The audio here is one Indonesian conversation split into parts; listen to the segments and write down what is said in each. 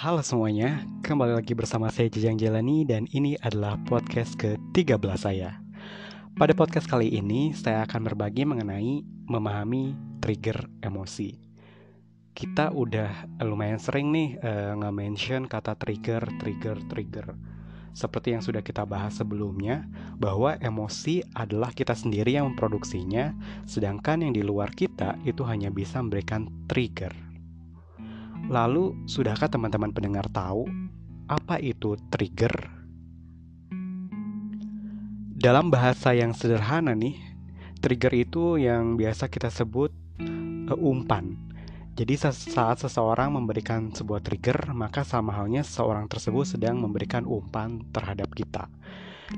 Halo semuanya, kembali lagi bersama saya Jejang Jalani dan ini adalah podcast ke-13 saya. Pada podcast kali ini, saya akan berbagi mengenai memahami trigger emosi. Kita udah lumayan sering nih uh, nge-mention kata trigger, trigger, trigger. Seperti yang sudah kita bahas sebelumnya, bahwa emosi adalah kita sendiri yang memproduksinya, sedangkan yang di luar kita itu hanya bisa memberikan trigger Lalu, sudahkah teman-teman pendengar tahu apa itu trigger? Dalam bahasa yang sederhana nih, trigger itu yang biasa kita sebut uh, umpan. Jadi saat seseorang memberikan sebuah trigger, maka sama halnya seseorang tersebut sedang memberikan umpan terhadap kita.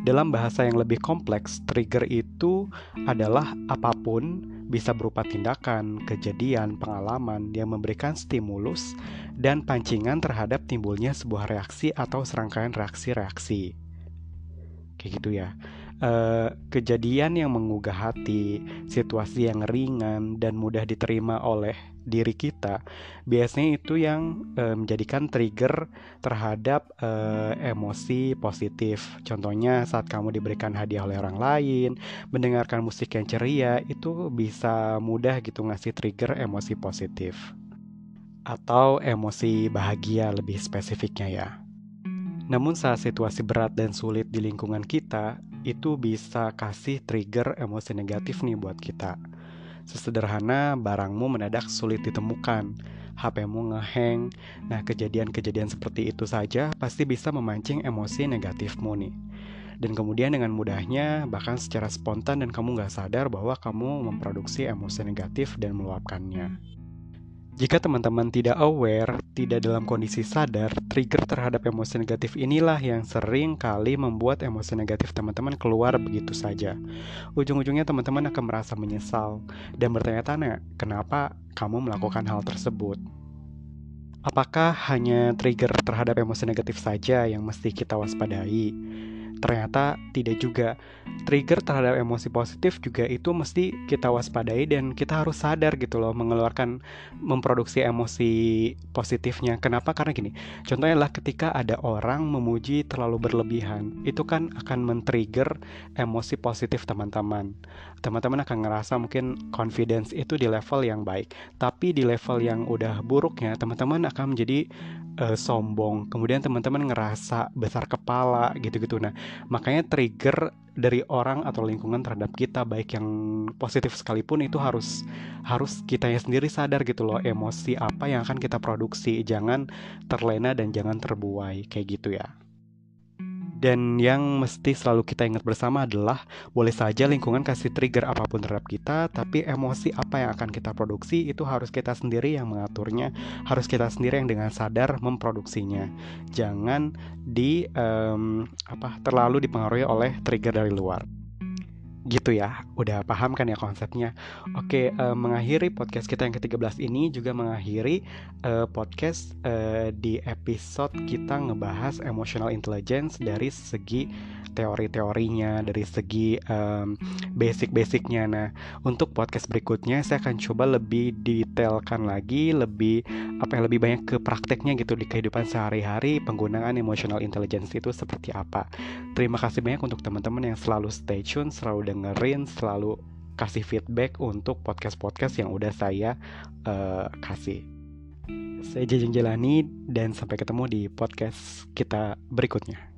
Dalam bahasa yang lebih kompleks, trigger itu adalah apa pun bisa berupa tindakan, kejadian, pengalaman yang memberikan stimulus dan pancingan terhadap timbulnya sebuah reaksi atau serangkaian reaksi-reaksi. Kayak gitu ya. Uh, kejadian yang menggugah hati, situasi yang ringan dan mudah diterima oleh diri kita, biasanya itu yang uh, menjadikan trigger terhadap uh, emosi positif. Contohnya saat kamu diberikan hadiah oleh orang lain, mendengarkan musik yang ceria, itu bisa mudah gitu ngasih trigger emosi positif. Atau emosi bahagia lebih spesifiknya ya. Namun saat situasi berat dan sulit di lingkungan kita, itu bisa kasih trigger emosi negatif nih buat kita. Sesederhana barangmu mendadak sulit ditemukan, HPmu ngeheng. Nah, kejadian-kejadian seperti itu saja pasti bisa memancing emosi negatifmu nih. Dan kemudian dengan mudahnya, bahkan secara spontan dan kamu gak sadar bahwa kamu memproduksi emosi negatif dan meluapkannya. Jika teman-teman tidak aware, tidak dalam kondisi sadar, trigger terhadap emosi negatif inilah yang sering kali membuat emosi negatif teman-teman keluar begitu saja. Ujung-ujungnya teman-teman akan merasa menyesal dan bertanya-tanya, kenapa kamu melakukan hal tersebut? Apakah hanya trigger terhadap emosi negatif saja yang mesti kita waspadai? Ternyata tidak juga. Trigger terhadap emosi positif juga itu mesti kita waspadai dan kita harus sadar gitu loh mengeluarkan memproduksi emosi positifnya. Kenapa? Karena gini contohnya lah ketika ada orang memuji terlalu berlebihan itu kan akan men-trigger emosi positif teman-teman. Teman-teman akan ngerasa mungkin confidence itu di level yang baik tapi di level yang udah buruknya teman-teman akan menjadi uh, sombong. Kemudian teman-teman ngerasa besar kepala gitu-gitu. Nah makanya trigger dari orang atau lingkungan terhadap kita baik yang positif sekalipun itu harus harus kita sendiri sadar gitu loh emosi apa yang akan kita produksi. Jangan terlena dan jangan terbuai kayak gitu ya dan yang mesti selalu kita ingat bersama adalah boleh saja lingkungan kasih trigger apa pun terhadap kita, tapi emosi apa yang akan kita produksi itu harus kita sendiri yang mengaturnya, harus kita sendiri yang dengan sadar memproduksinya. Jangan di um, apa terlalu dipengaruhi oleh trigger dari luar gitu ya udah paham kan ya konsepnya. Oke uh, mengakhiri podcast kita yang ke-13 ini juga mengakhiri uh, podcast uh, di episode kita ngebahas emotional intelligence dari segi teori-teorinya dari segi um, basic-basicnya. Nah untuk podcast berikutnya saya akan coba lebih detailkan lagi lebih apa yang lebih banyak ke prakteknya gitu di kehidupan sehari-hari penggunaan emotional intelligence itu seperti apa. Terima kasih banyak untuk teman-teman yang selalu stay tune selalu dengerin selalu kasih feedback untuk podcast-podcast yang udah saya uh, kasih. Saya Jejeng Jelani dan sampai ketemu di podcast kita berikutnya.